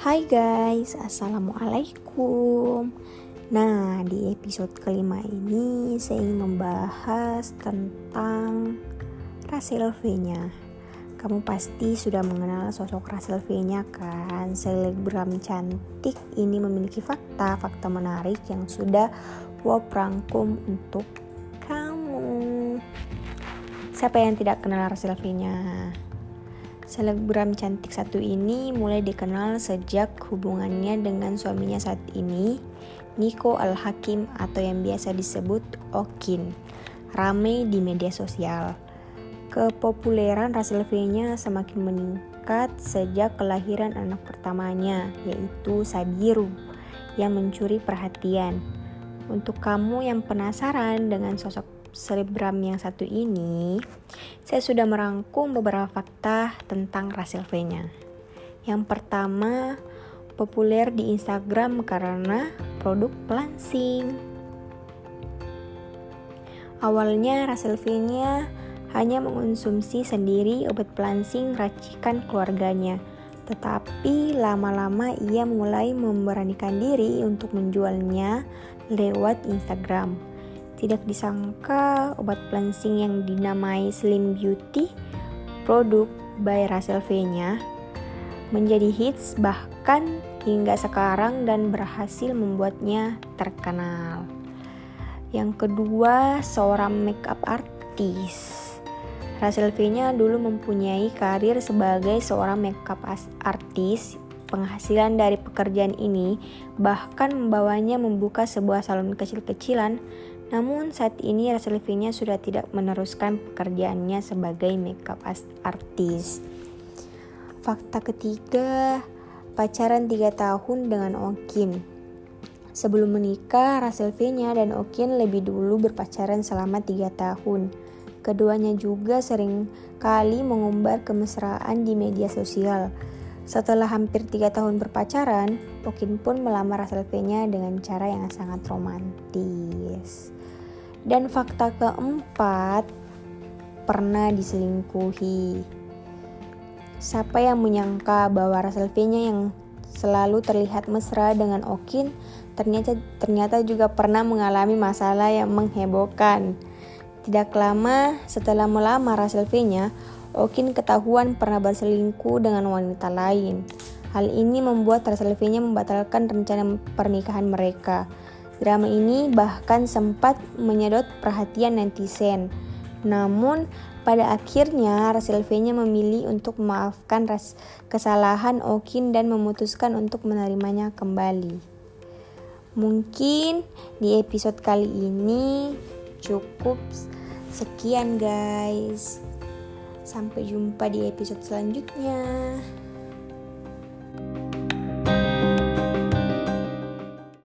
Hai guys, Assalamualaikum. Nah, di episode kelima ini saya ingin membahas tentang Russell V-nya. Kamu pasti sudah mengenal sosok Russell V-nya kan? Selebgram cantik ini memiliki fakta-fakta menarik yang sudah Wop rangkum untuk kamu. Siapa yang tidak kenal Russell V-nya? Selebgram cantik satu ini mulai dikenal sejak hubungannya dengan suaminya saat ini, Nico Al-Hakim atau yang biasa disebut Okin, rame di media sosial. Kepopuleran Russell V-nya semakin meningkat sejak kelahiran anak pertamanya, yaitu Sabiru, yang mencuri perhatian. Untuk kamu yang penasaran dengan sosok selebgram yang satu ini, saya sudah merangkum beberapa fakta tentang Russell V-nya. Yang pertama, populer di Instagram karena produk pelangsing. Awalnya Russell V-nya hanya mengonsumsi sendiri obat pelangsing racikan keluarganya. Tetapi lama-lama ia mulai memberanikan diri untuk menjualnya lewat Instagram. Tidak disangka obat pelangsing yang dinamai Slim Beauty produk by Russell V-nya menjadi hits bahkan hingga sekarang dan berhasil membuatnya terkenal. Yang kedua, seorang makeup artis. Russell V-nya dulu mempunyai karir sebagai seorang makeup artis. Penghasilan dari pekerjaan ini bahkan membawanya membuka sebuah salon kecil-kecilan namun saat ini Russell V-nya sudah tidak meneruskan pekerjaannya sebagai makeup artist. Fakta ketiga, pacaran 3 tahun dengan Okin. Sebelum menikah, Russell V-nya dan Okin lebih dulu berpacaran selama 3 tahun. Keduanya juga sering kali mengumbar kemesraan di media sosial. Setelah hampir tiga tahun berpacaran, Okin pun melamar Russell V-nya dengan cara yang sangat romantis. Dan fakta keempat, pernah diselingkuhi. Siapa yang menyangka bahwa V-nya yang selalu terlihat mesra dengan Okin ternyata ternyata juga pernah mengalami masalah yang menghebohkan. Tidak lama setelah melamar V-nya, Okin ketahuan pernah berselingkuh dengan wanita lain. Hal ini membuat V-nya membatalkan rencana pernikahan mereka. Drama ini bahkan sempat menyedot perhatian netizen. Namun, pada akhirnya V-nya memilih untuk memaafkan kesalahan Okin dan memutuskan untuk menerimanya kembali. Mungkin di episode kali ini cukup sekian guys. Sampai jumpa di episode selanjutnya.